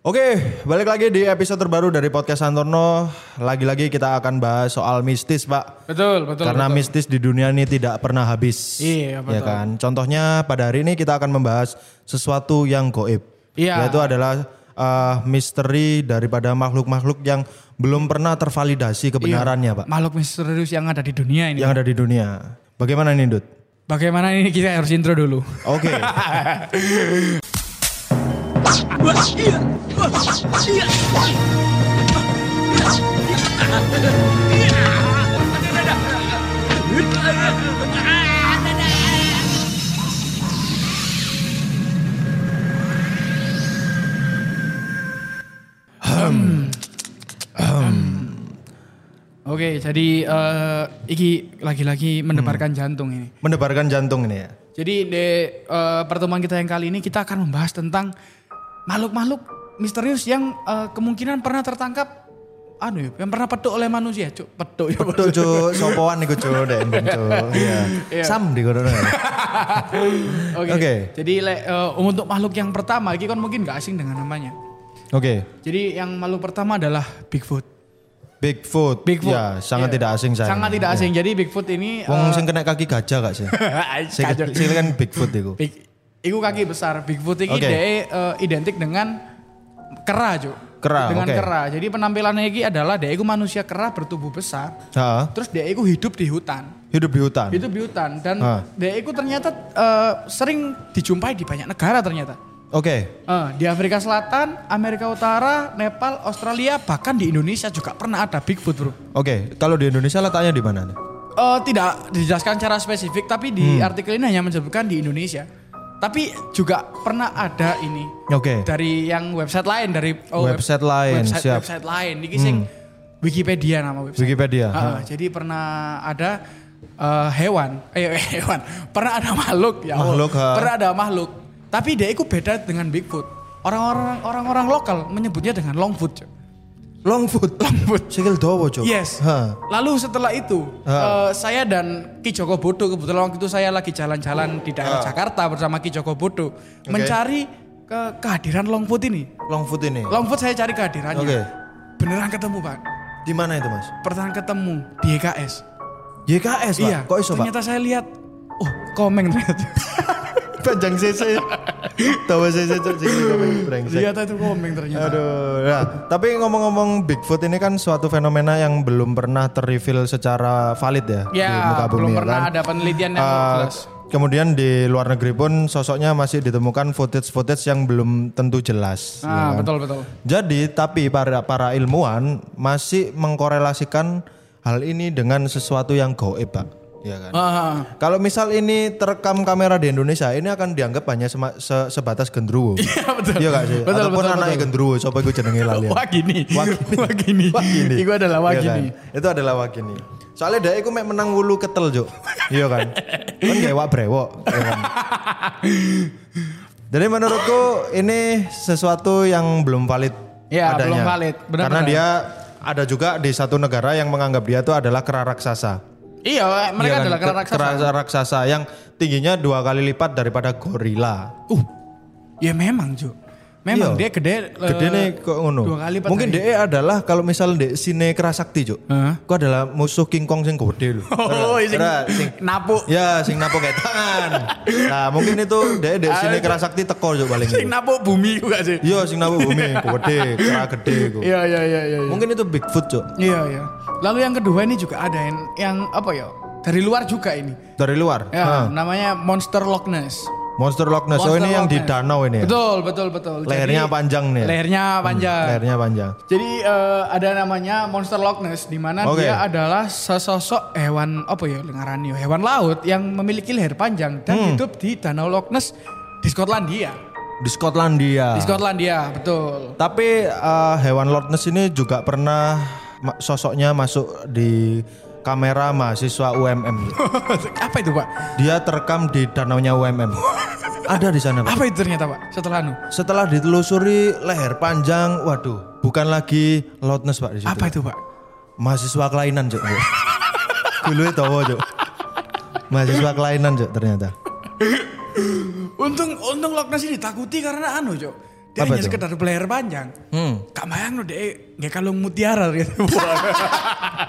Oke, balik lagi di episode terbaru dari podcast Santorno. Lagi-lagi kita akan bahas soal mistis, Pak. Betul, betul. Karena betul. mistis di dunia ini tidak pernah habis. Iya, Ya betul. kan? Contohnya pada hari ini kita akan membahas sesuatu yang goib. Iya. Yaitu adalah eh, misteri daripada makhluk-makhluk yang belum pernah tervalidasi kebenarannya, Pak. makhluk misterius yang ada di dunia ini. Yang ada di dunia. Bagaimana ini, Dut? Bagaimana ini kita harus intro dulu. Oke. Oke, jadi eh, iki lagi-lagi mendebarkan jantung ini. Mendebarkan jantung ini ya. Jadi di eh, pertemuan kita yang kali ini kita akan membahas tentang makhluk-makhluk misterius yang eh, kemungkinan pernah tertangkap anu ya, yang pernah peduk oleh manusia, cuk. Peduk ya. Betul cuk, sopoan iku cuk, dek cuk. Iya. Iya. Sam di kono. Oke. Oke. Jadi le- eh, untuk makhluk yang pertama, iki kan mungkin gak asing dengan namanya. Oke. Jadi yang makhluk pertama adalah Bigfoot. Bigfoot. Bigfoot. Ya, sangat Iya. tidak asing saya. Sangat tidak asing. Jadi Bigfoot ini Wong eh, sing kena kaki gajah gak sih? Sing kan Bigfoot iku. Big, iku kaki besar. Bigfoot ini Oke. dia eh, identik dengan kera, Cuk. Kera, Dengan oke. kera. Jadi penampilannya ini adalah dia itu manusia kera bertubuh besar. Heeh. Terus dia itu hidup di hutan. Hidup di hutan. Hidup di hutan dan Ah. dia itu ternyata eh, sering dijumpai di banyak negara ternyata. Oke. Eh, di Afrika Selatan, Amerika Utara, Nepal, Australia, bahkan di Indonesia juga pernah ada Bigfoot, Bro. Oke, kalau di Indonesia letaknya di mana? Eh, tidak dijelaskan secara spesifik, tapi di artikel ini hanya menyebutkan di Indonesia. Tapi juga pernah ada ini Oke. dari yang website lain dari oh, web- Website lain, website, siap. website lain. Ini sing Wikipedia nama website. Wikipedia. Ah, jadi pernah ada eh, hewan, eh hewan, pernah ada makhluk ya. Makhluk, ha. Pernah ada makhluk. Tapi dia itu beda dengan Bigfoot. Orang-orang orang-orang lokal menyebutnya dengan Longfoot. Longfoot. Longfoot. Sikil dawa, Cuk. Yes. Ha. Lalu setelah itu, Ha. eh, saya dan Ki Joko Bodo kebetulan waktu itu saya lagi jalan-jalan di daerah Jakarta bersama Ki Joko Bodo mencari ke kehadiran Longfoot ini. Longfoot ini. Longfoot saya cari kehadirannya. Oke. Beneran ketemu pak. Di mana itu, Mas? Pertanyaan ketemu di EKS. YKS, Pak. Iya. Kok iso, Pak? ternyata saya lihat, oh komeng ternyata. Panjang CC. Tahu CC brengsek. ternyata itu komeng ternyata. Aduh, nah, tapi ngomong-ngomong Bigfoot ini kan suatu fenomena yang belum pernah terreveal secara valid ya, di Ya, muka bumi belum ya pernah kan. ada penelitian yang Uh, jelas. kemudian di luar negeri pun sosoknya masih ditemukan footage-footage yang belum tentu jelas. ya Ah, kan. betul betul. Jadi, tapi para para ilmuwan masih mengkorelasikan hal ini dengan sesuatu yang goib, Pak. Ya kan. Ah, Kalau misal ini terekam kamera di Indonesia, ini akan dianggap hanya sema- se- sebatas gendruwo. Iya betul. Iya gak sih? Betul, Ataupun anaknya gendruwo, jenenge lali. Wah gini. Wagini. Wah gini. Wagini. Iku adalah wah Iya gini. kan? Itu adalah wagini. Soalnya dia iku mek menang wulu ketel, Juk. Iya kan? Kan kayak wak brewok, iya kan? Jadi menurutku ini sesuatu yang belum valid Iya, adanya. belum valid. Benar-benar. Karena dia ada juga di satu negara yang menganggap dia itu adalah kera raksasa. Iya, mereka Iya kan? adalah kera Ke- raksasa. kera raksasa yang tingginya dua kali lipat daripada gorila. Uh, ya memang Ju. Memang Iya. dia gede. Gede eh, nih kok ngono. dua kali lipat Mungkin dari- DE adalah kalau misal di sine kerasakti, Cuk. Hah? Kok adalah musuh King Kong sing gede lho. Oh, sing ora, sing napu. Ya, sing napo kayak tangan. Nah, mungkin itu DE di sine Ah, kerasakti teko Cuk paling. Sing napu bumi juga sih. Iya, sing napo bumi gede, kera gede. Iya, iya, iya, iya. iya. Mungkin itu Bigfoot, Cuk. Iya, iya. Lalu yang kedua ini juga ada yang, yang apa ya? Dari luar juga ini. Dari luar. Ya, Hah. namanya Monster Loch Ness. Monster Loch Ness. Oh, Monster ini yang Loch di Ness. danau ini ya. Betul, betul, betul. Lehernya Jadi, panjang nih. ya? Lehernya panjang. Lehernya panjang. Jadi eh, ada namanya Monster Loch Ness di mana Oke. dia adalah sesosok hewan apa ya ngarani ya, hewan laut yang memiliki leher panjang dan Hmm. hidup di Danau Loch Ness di Skotlandia. Di Skotlandia. Di Skotlandia, betul. Tapi eh, hewan Loch Ness ini juga pernah sosoknya masuk di kamera mahasiswa UMM. apa itu, Pak? Dia terekam di danaunya UMM. Ada di sana, Pak. Apa itu ternyata, Pak? Setelah anu. Setelah ditelusuri leher panjang, waduh, bukan lagi Loch Ness, Pak di situ. Apa itu, Pak? Mahasiswa kelainan, Cuk. Dulu itu Cuk. Mahasiswa kelainan, Cuk, ternyata. Untung untung Loch Ness ini ditakuti karena anu, Cok. Dia Apa hanya tuh? sekedar belayar panjang. Hmm. Kak bayang lo deh nggak kalung mutiara gitu.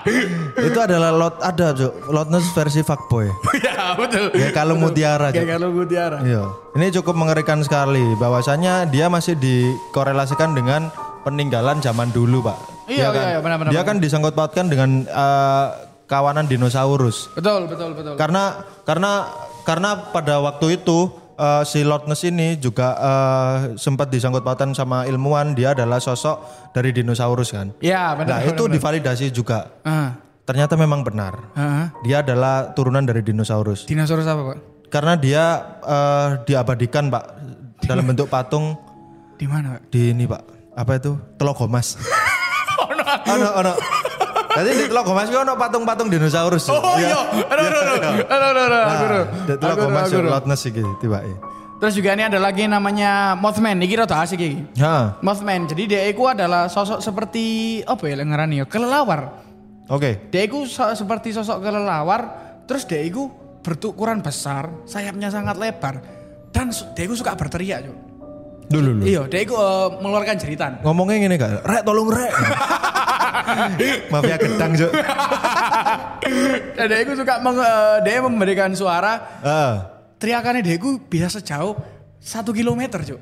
Itu adalah lot ada, Cuk. Lotness versi fuckboy. ya betul. Ya kalung mutiara, Kayak Cuk. kalung mutiara. Iya. Ini cukup mengerikan sekali bahwasanya dia masih dikorelasikan dengan peninggalan zaman dulu, Pak. Iya, kan? iya, iya, benar-benar, Dia kan disangkut pautkan dengan eh, kawanan dinosaurus. Betul betul betul. Karena karena karena pada waktu itu eh, si Lord Ness ini juga eh, sempat disangkut pautan sama ilmuwan dia adalah sosok dari dinosaurus kan. Ya benar. Nah, itu divalidasi juga. Ah, Ternyata memang benar. ah. Dia adalah turunan dari dinosaurus. Dinosaurus apa pak? Karena dia eh, diabadikan, Pak, dalam bentuk patung Di mana pak? di ini, Pak. Apa itu? Telogomas. Oh, Ono ono. Jadi di Telogomas itu ono patung-patung dinosaurus. Oh Iya. iya, aduh aduh aduh, aduh aduh aduh, Nah, di aku aduh. Lord Ness iki tiba Terus juga ini ada lagi namanya Mothman, ini rada asik iki. Ha, Mothman, jadi dia itu adalah sosok seperti apa ya ngarani ya, kelelawar. oke. Dia itu so- seperti sosok kelelawar, terus dia itu berukuran besar, sayapnya sangat lebar, dan dia itu suka berteriak. Cuk. Dulu dulu. Iya, dia itu eh, mengeluarkan jeritan. Ngomongnya gini gak? Rek tolong rek. Mafia gedang, Cuk. Dan dia itu suka meng- eh, dia memberikan suara, Ah. teriakannya dia itu bisa sejauh satu kilometer, Cuk.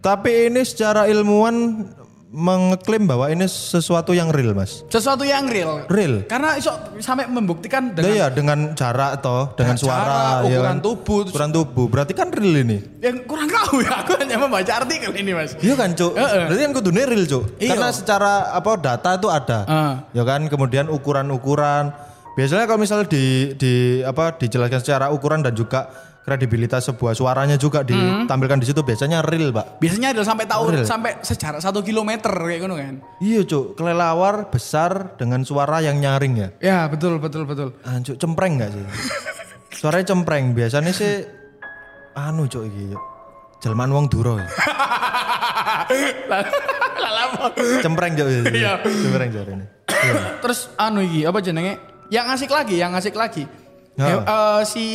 Tapi ini secara ilmuwan mengklaim bahwa ini sesuatu yang real, Mas. Sesuatu yang real. Real. Karena iso sampai membuktikan Dengan, dengan ya dengan jarak toh, dengan Jarak, suara, ya ukuran kan? tubuh, ukuran tubuh. Berarti kan real ini. yang kurang tahu ya. Aku hanya membaca artikel ini, Mas. Iya kan, Cuk? Heeh. Berarti kan kudunya real, Cuk. Iya. Karena secara apa data itu ada. Ah. Ya kan, kemudian ukuran-ukuran. Biasanya kalau misal di di apa dijelaskan secara ukuran dan juga kredibilitas sebuah suaranya juga Hmm. ditampilkan di situ biasanya real, Pak. Biasanya adalah sampai tahu Real. sampai sejarak satu kilometer kayak gitu kan. Iya, Cuk. Kelelawar besar dengan suara yang nyaring ya. Ya betul betul betul. Anjuk cempreng gak sih? Suaranya cempreng. Biasanya sih anu cuk iki. Cuk. Jelmaan wong duro. ya. Cempreng cuk. Iya. Cempreng cuk ini. Terus anu iki apa jenenge? Yang asik lagi, yang asik lagi. He- eh, si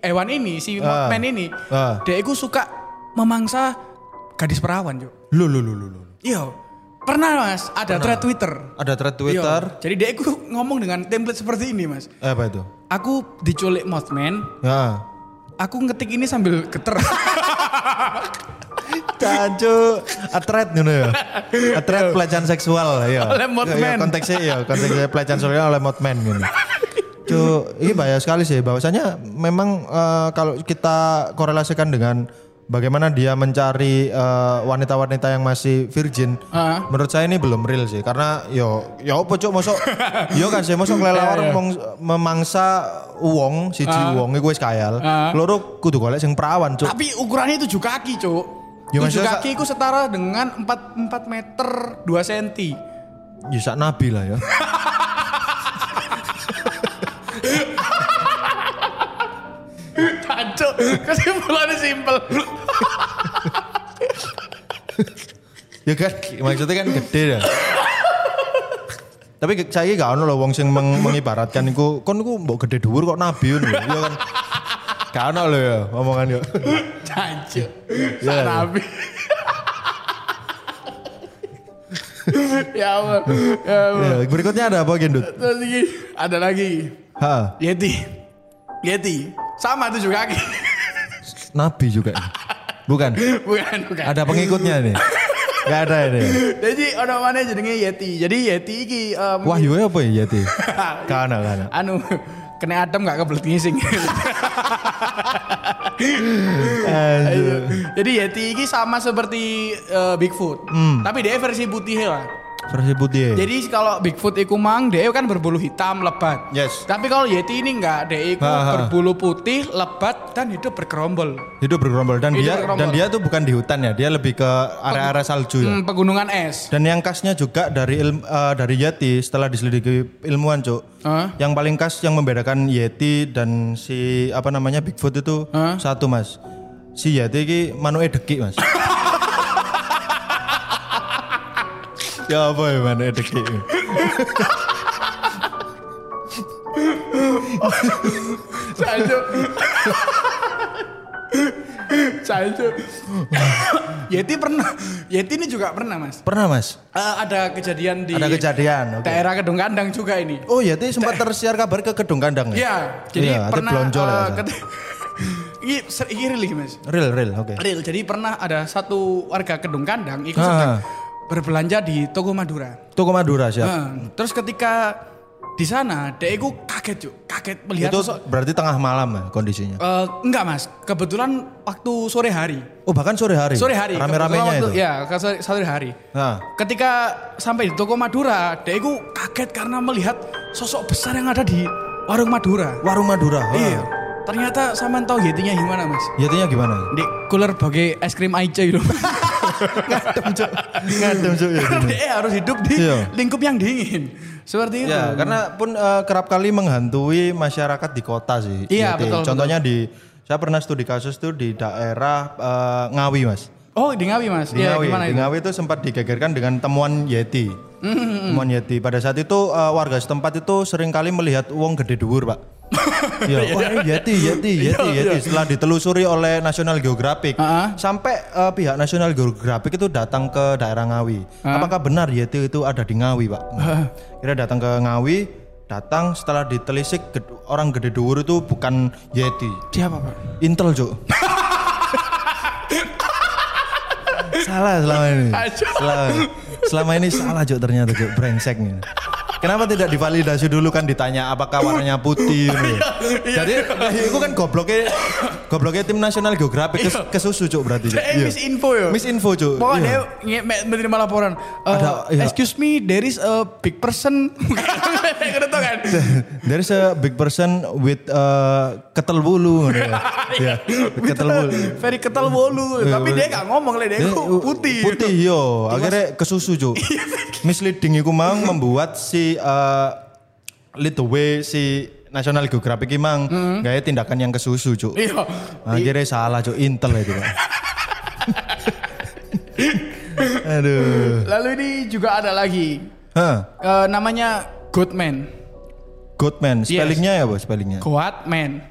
hewan ini, si Ah. Mothman ini, Ah. dia itu suka memangsa gadis perawan, Cuk. Lu lu lu lu. lu. Iya. Pernah Mas, ada thread Twitter. Ada thread Twitter. Iya. Jadi dia itu ngomong dengan template seperti ini, Mas. Eh, apa itu? Aku diculik Mothman, Ya. aku ngetik ini sambil geter. Cacu, atret ngono ya. Atret pelecehan seksual ya. Oleh Mothman. Ya, konteksnya ya, konteksnya pelecehan seksual oleh Mothman ngono. Cuk, ini bahaya sekali sih. Bahwasanya memang eh, kalau kita korelasikan dengan bagaimana dia mencari eh, wanita-wanita yang masih virgin, Ah. menurut saya ini belum real sih. Karena yo yo apa cuk mosok yo kan sih mosok kelelawar Iya, iya. mong- memangsa uang siji uang iku wis kayal. Ah. Loro kudu golek sing perawan cuk. Tapi ukurannya tujuh kaki, Cuk. Ya, tujuh kaki itu setara dengan 4, 4 meter 2 senti. Ya sak nabi lah ya. Cancuk, kesimpulannya simpel. ya kan maksudnya kan gede ya. Tapi saya gak ono loh wong sing meng- mengibaratkan iku kon iku mbok gede dhuwur kok nabi ngono. Ya kan. Gak ono loh ya omongan yo. Cancuk. Ya. Nabi. ya Allah. Ya Allah. Ya, berikutnya ada apa Gendut? Ada lagi. Ha, Yeti. Yeti. Sama tujuh kaki. nabi juga. Bukan. bukan, bukan. Ada pengikutnya nih. Gak ada ini. Jadi ono mana jenenge Yeti. Jadi Yeti iki em, Wahyu apa ya Yati? Gak ada, gak ada. anu kena adem gak kebelet ngising. Jadi Yeti ini sama seperti eh, Bigfoot. Hmm. Tapi dia versi putih lah. Versi putih. Jadi kalau Bigfoot iku mang dia kan berbulu hitam lebat. Yes. Tapi kalau Yeti ini enggak, dia iku Ha, ha. berbulu putih lebat dan hidup bergerombol. Hidup bergerombol dan Hidup dia bergerombol. dan dia tuh bukan di hutan ya, dia lebih ke area-area salju ya. Hmm, pegunungan es. Dan yang khasnya juga dari ilm- eh, dari Yeti setelah diselidiki ilmuwan, Cuk. Hah? Yang paling khas yang membedakan Yeti dan si apa namanya Bigfoot itu Hah? satu, Mas. Si Yeti ini manuke dekik, Mas. Ya apa ya manuke dekik? Cancuk. Saya itu. Yeti pernah. Yeti ini juga pernah mas. Pernah mas? Eh, ada kejadian di Ada kejadian. oke. daerah Kedung Kandang juga ini. Oh ya, itu sempat tersiar kabar ke Kedung Kandang ya? Iya, jadi Iya, itu pernah blonjol ya, eh, Mas. ini ser- ini real Mas. Real, real, oke. Real. Jadi pernah ada satu warga Kedung Kandang itu Ah. sedang berbelanja di toko Madura. Toko Madura siap. Nah, terus ketika di sana, itu kaget, Cuk. Kaget melihat itu sosok berarti tengah malam ya kondisinya. Eh, enggak, Mas. Kebetulan waktu sore hari. Oh bahkan sore hari? Sore hari. Rame-ramenya itu? Ya, sore, sore hari. Nah, Ketika sampai di toko Madura, itu kaget karena melihat sosok besar yang ada di warung Madura. warung Madura. Wah. Iya. Ternyata sama tahu yetinya gimana, Mas? Yatinya gimana? Di cooler bagai es krim Aice itu. Ngadem cuk. Ngadem cuk ya. Karena dia harus hidup di Iya. lingkup yang dingin. Seperti itu. Ya, karena pun eh, kerap kali menghantui masyarakat di kota sih. Iya, Yati. betul, Contohnya di saya pernah studi kasus tuh di daerah eh, Ngawi, Mas. Oh, di Ngawi, Mas. Di Iya, Ngawi, gimana di? Ngawi itu sempat digegerkan dengan temuan Yeti. Temuan Yeti. Pada saat itu eh, warga setempat itu sering kali melihat uang gede dhuwur, Pak. Wah ini Yeti, Yeti, Yeti, Yeti. Setelah ditelusuri oleh National Geographic, Ah. sampai eh, pihak National Geographic itu datang ke daerah Ngawi. Apakah benar Yeti itu ada di Ngawi, Pak? Kira datang ke Ngawi, datang setelah ditelisik ged- orang gede dhuwur itu bukan Yeti, Siapa, Pak? Intel, Cuk. salah selama ini. Selama, selama ini salah Cuk ternyata Cuk, brengsek nih. Kenapa tidak divalidasi dulu kan ditanya apakah warnanya putih gitu. Jadi eh, itu kan gobloknya gobloknya tim nasional geografik kes, kesusu Cuk berarti Cuk. Eh, Iya. misinfo ya. Misinfo Cuk. Pokoknya Iya. dia menerima laporan. Eh, Ada- iya. Excuse me, there is a big person. Tau kan? There is a big person with uh, ketel bulu. gitu ya. Iya, with ketel bulu. Very ketel bolu. Tapi dia gak ngomong lah, dia putih. Putih yo, akhirnya kesusu Cuk. Misleading iku mang membuat si uh, lead the way si National Geographic mang gaya tindakan yang kesusu Cuk. Iya. Akhirnya salah Cuk, Intel itu. Aduh. Lalu ini juga ada lagi. Hah, Eh, namanya Goodman. Goodman, spellingnya ya bos, spellingnya. Goatman.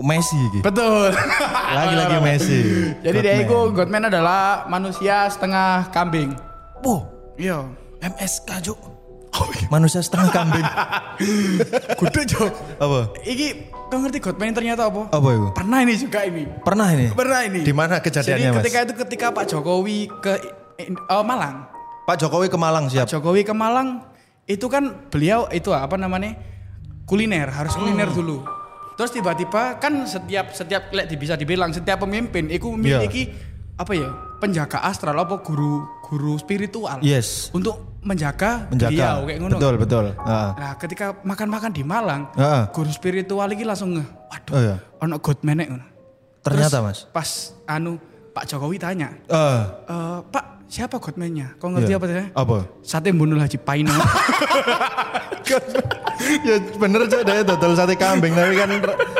Messi gitu. Betul. Lagi-lagi Messi. Jadi dia Goodman. itu Goatman adalah manusia setengah kambing. Wah, Iya. MSK Cuk. Manusia setengah kambing. Kudu Jo. Apa? Iki kau ngerti Goatman ternyata apa? Apa itu? Pernah ini juga ini. Pernah ini? Pernah ini. Di mana kejadiannya, Jadi Mas? ketika itu ketika Pak Jokowi ke eh, Malang. Pak Jokowi ke Malang siap. Jokowi ke Malang itu kan beliau itu apa namanya kuliner harus kuliner Hmm. dulu. Terus tiba-tiba kan setiap setiap lek bisa dibilang setiap pemimpin itu memiliki apa ya penjaga astral apa guru guru spiritual Yes. untuk menjaga, Menjaga. beliau kayak ngono. Betul, betul. Heeh. Nah ketika makan-makan di Malang Heeh. guru spiritual ini langsung nge waduh Oh iya. ono god menek. Ternyata, Terus Mas. Pas anu Pak Jokowi tanya, Eh, "Eh, Pak siapa godman-nya? Kau ngerti iya. apa sih? Apa? Sate bunuh Haji Paino. ya bener cok dia total sate kambing tapi kan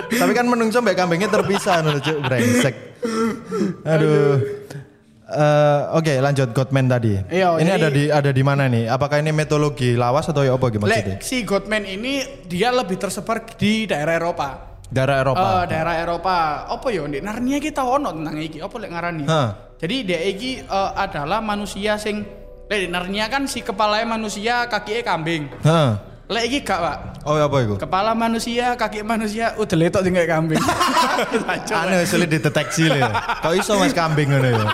tapi kan menungso mbak kambingnya terpisah nih cok brengsek. Aduh. Eh, Oke lanjut Godman tadi. Iya, ini jadi- ada di ada di mana nih? Apakah ini metodologi lawas atau ya apa gimana maksudnya? Lek si Godman ini dia lebih tersebar di daerah Eropa. Daerah Eropa. Eh, daerah Eropa. Apa ya? Di Narnia kita ono tentang iki. Apa lek ngarani? Hah. Jadi dia iki eh, adalah manusia sing lek Narnia kan si kepalanya manusia, kakinya kambing. Hah. Lek iki gak, Pak. Oh apa itu? Kepala manusia, kaki manusia, udah letok tinggal kambing. Aneh sulit dideteksi loh. Kok iso mas kambing ngono ya?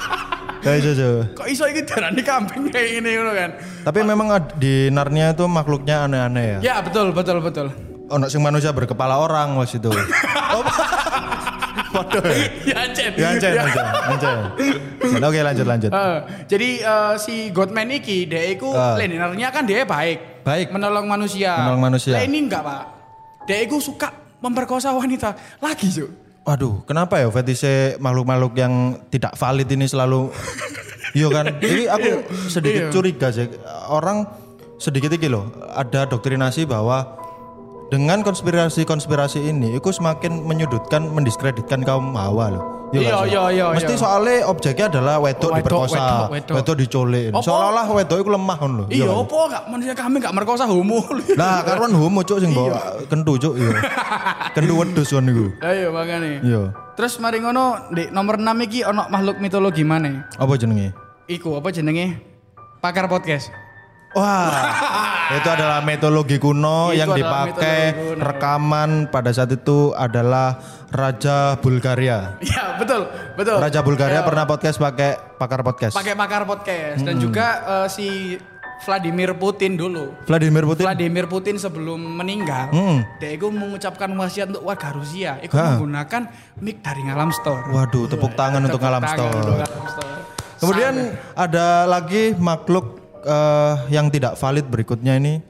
Kok iso Cok? Kok iso iki darani kambing kayak gini ngono kan? Tapi memang di Narnia itu makhluknya aneh-aneh ya. Ya betul betul betul. Ono sing manusia berkepala orang was itu. Oh, Waduh. ya Cen. Ya Ya. anjay. Oke lanjut lanjut. Eh, jadi eh, si Godman iki dia iku linernya kan dia baik. Baik. Menolong manusia. Menolong manusia. Lah ini enggak, Pak. Dia iku suka memperkosa wanita. Lagi, Cuk. Waduh, kenapa ya fetise makhluk-makhluk yang tidak valid ini selalu Iya kan? Ini aku sedikit Iya. curiga sih. Orang sedikit iki loh, ada doktrinasi bahwa dengan konspirasi-konspirasi ini itu semakin menyudutkan, mendiskreditkan kaum Hawa loh. Iya Iya, sih? iya, iya, Mesti iya. soalnya objeknya adalah wedok, Wedok, diperkosa, wedok, diculik. Seolah-olah wedok itu lemah kan lho. Iya, kan? apa gak manusia kami gak merkosa homo. Lah karuan homo cuk sing bawa kentu cuk iya. Kentu wedhus kon niku. Ayo makanya. Iya. Terus mari ngono di nomor 6 iki ono makhluk mitologi mana? Apa jenenge? Iku apa jenenge? Pakar podcast. Wah, itu adalah mitologi kuno Itu yang dipakai kuno. rekaman pada saat itu adalah Raja Bulgaria. Iya, betul, betul. Raja Bulgaria Iya. pernah podcast pakai pakar podcast. pakai pakar podcast Hmm. dan juga eh, si Vladimir Putin dulu. Vladimir Putin. Vladimir Putin sebelum meninggal, Hmm. dia itu mengucapkan wasiat untuk warga Rusia, itu menggunakan mic dari Ngalam Store. Waduh, tepuk tangan untuk Tepuk Alam tangan Store. untuk Ngalam Store. Kemudian ada lagi makhluk eh, yang tidak valid berikutnya ini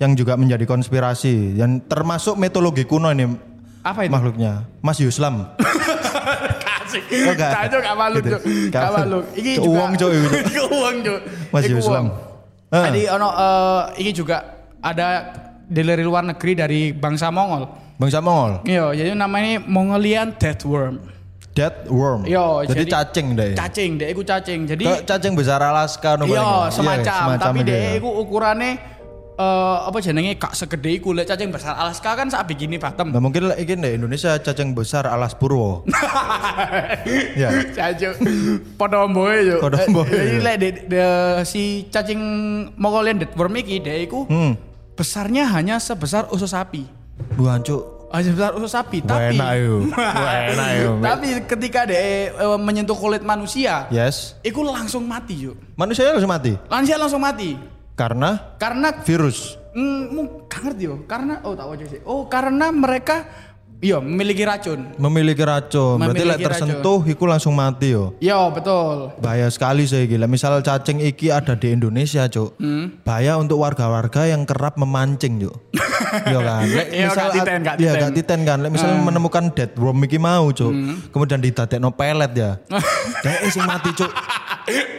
yang juga menjadi konspirasi yang termasuk mitologi kuno ini apa itu? makhluknya Mas Yuslam. Kasih. Oh, gak malu, Gitu. Malu. Iki Cuk, juga uang, Cuk. Iku uang. Mas Yuslam. Ah. Jadi ono eh, iki juga ada dari luar negeri dari bangsa Mongol. Bangsa Mongol. Iya, jadi namanya Mongolian Death Worm. Dead worm. Iya, jadi, jadi- cacing deh. Cacing, dia iku cacing. Jadi Kayak cacing besar Alaska no paling iya ya? semacam, tapi itu dia ya. iku ukurannya eh apa jenenge gak segede iku lek cacing besar Alaska kan sak begini patem. Nah, mungkin iki deh Indonesia cacing besar alas purwo. ya. Cacing padha mboe yo. Padha mboe, Jadi ya. lek si cacing Mongolian Death Worm iki dia iku Hmm. besarnya hanya sebesar usus sapi. Buan cuk. Hanya sebesar usus sapi, tapi Enak. Enak tapi ketika dia eh, menyentuh kulit manusia, Yes. iku langsung mati yuk. Manusia harus mati Manusia langsung mati. karena Karena virus. mm, mu- gak ngerti yo. Karena oh tak wajah sih. Oh, karena mereka iya memiliki racun. Memiliki racun. Berarti lek tersentuh iku langsung mati yo. Iya, betul. Bahaya sekali saya gila. Misal cacing iki ada di Indonesia, Cuk. Hmm. Bahaya untuk warga-warga yang kerap memancing, Cuk. Iya kan? Lek Iya, gak titen, gak Iya, titen. gak titen kan. Lek misal menemukan dead worm iki mau, Cuk. Kemudian didadekno pelet ya. Dek sing mati, Cuk.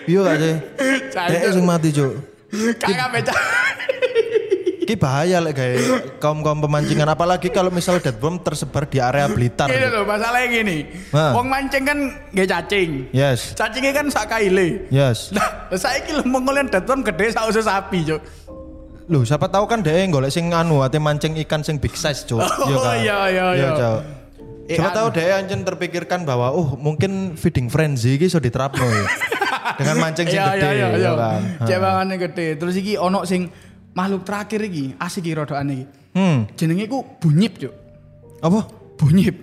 Iya gak sih? Dek sing mati, Cuk. Kakak beca. Ki bahaya lek gawe kaum-kaum pemancingan apalagi kalau misal dead worm tersebar di area Blitar. Cuk. loh, masalahnya gini. Wong mancing kan gak cacing. Yes. Cacingnya kan sak kaile. Yes. Nah, saya kira Mongolian datang gede sak usus sapi, Cuk. Loh, siapa tahu kan dia golek sing anu ate mancing ikan sing big size, Cuk. Oh, iya, iya, iya. Cuk. Eh, Siapa anu. tahu dia anjen terpikirkan bahwa oh mungkin feeding frenzy iki iso diterapno ya. Dengan mancing sing Iya, gede iya, iya, ya iya. kan. Cebangannya gede. Terus iki ono sing makhluk terakhir iki, asik iki rodokane iki. Hmm. Jenenge ku bunyip, Cuk. Apa? Bunyip.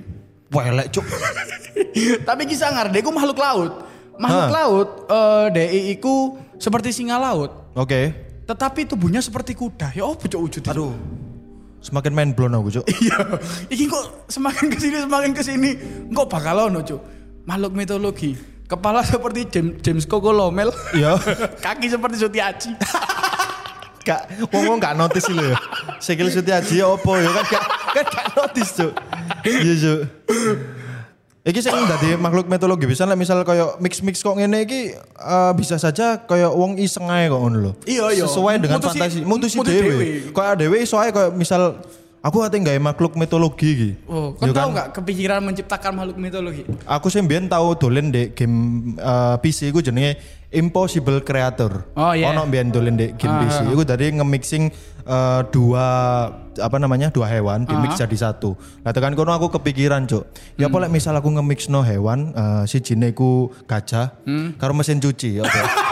Welek, Cuk. Tapi kisah sangar, dia ku makhluk laut. Makhluk laut, eh DI iku seperti singa laut. Oke. Tetapi tubuhnya seperti kuda. Ya oh cuk wujudnya. Aduh. Semakin main blown aku, Cuk. Iya. Iki kok semakin ke sini semakin ke sini. Kok bakal ono cuk. Makhluk mitologi. Kepala seperti James, James Kokolomel. Iya. Kaki seperti Sutiaji. Gak, wong-wong gak notice lho ya. Sikil Sutiaji ya opo ya kan gak kan gak notice, Cuk. Iya, Cuk. Iki sing dadi makhluk mitologi bisa lah misal kayak mix-mix kok ngene iki eh, bisa saja kayak wong iseng ae kok ngono lho. Iya, iya. Sesuai dengan Mutusi- fantasi, mutusi mutu dhewe. dhewe. Iso ae kayak misal aku ate gawe makhluk mitologi iki. Oh, Ya kan tahu nggak kepikiran menciptakan makhluk mitologi? Aku sih mbiyen tau dolen di game eh, PC iku jenenge Impossible Creator. Oh, iya. Ono mbiyen dolen di game Ah, PC. Iku tadi nge-mixing eh, dua apa namanya? dua hewan di mix Ah. jadi satu. Nah, tekan kono aku kepikiran, Cuk. Ya Hmm. misal aku nge-mix no hewan eh, si jine gajah Hmm. karo mesin cuci, ya apa?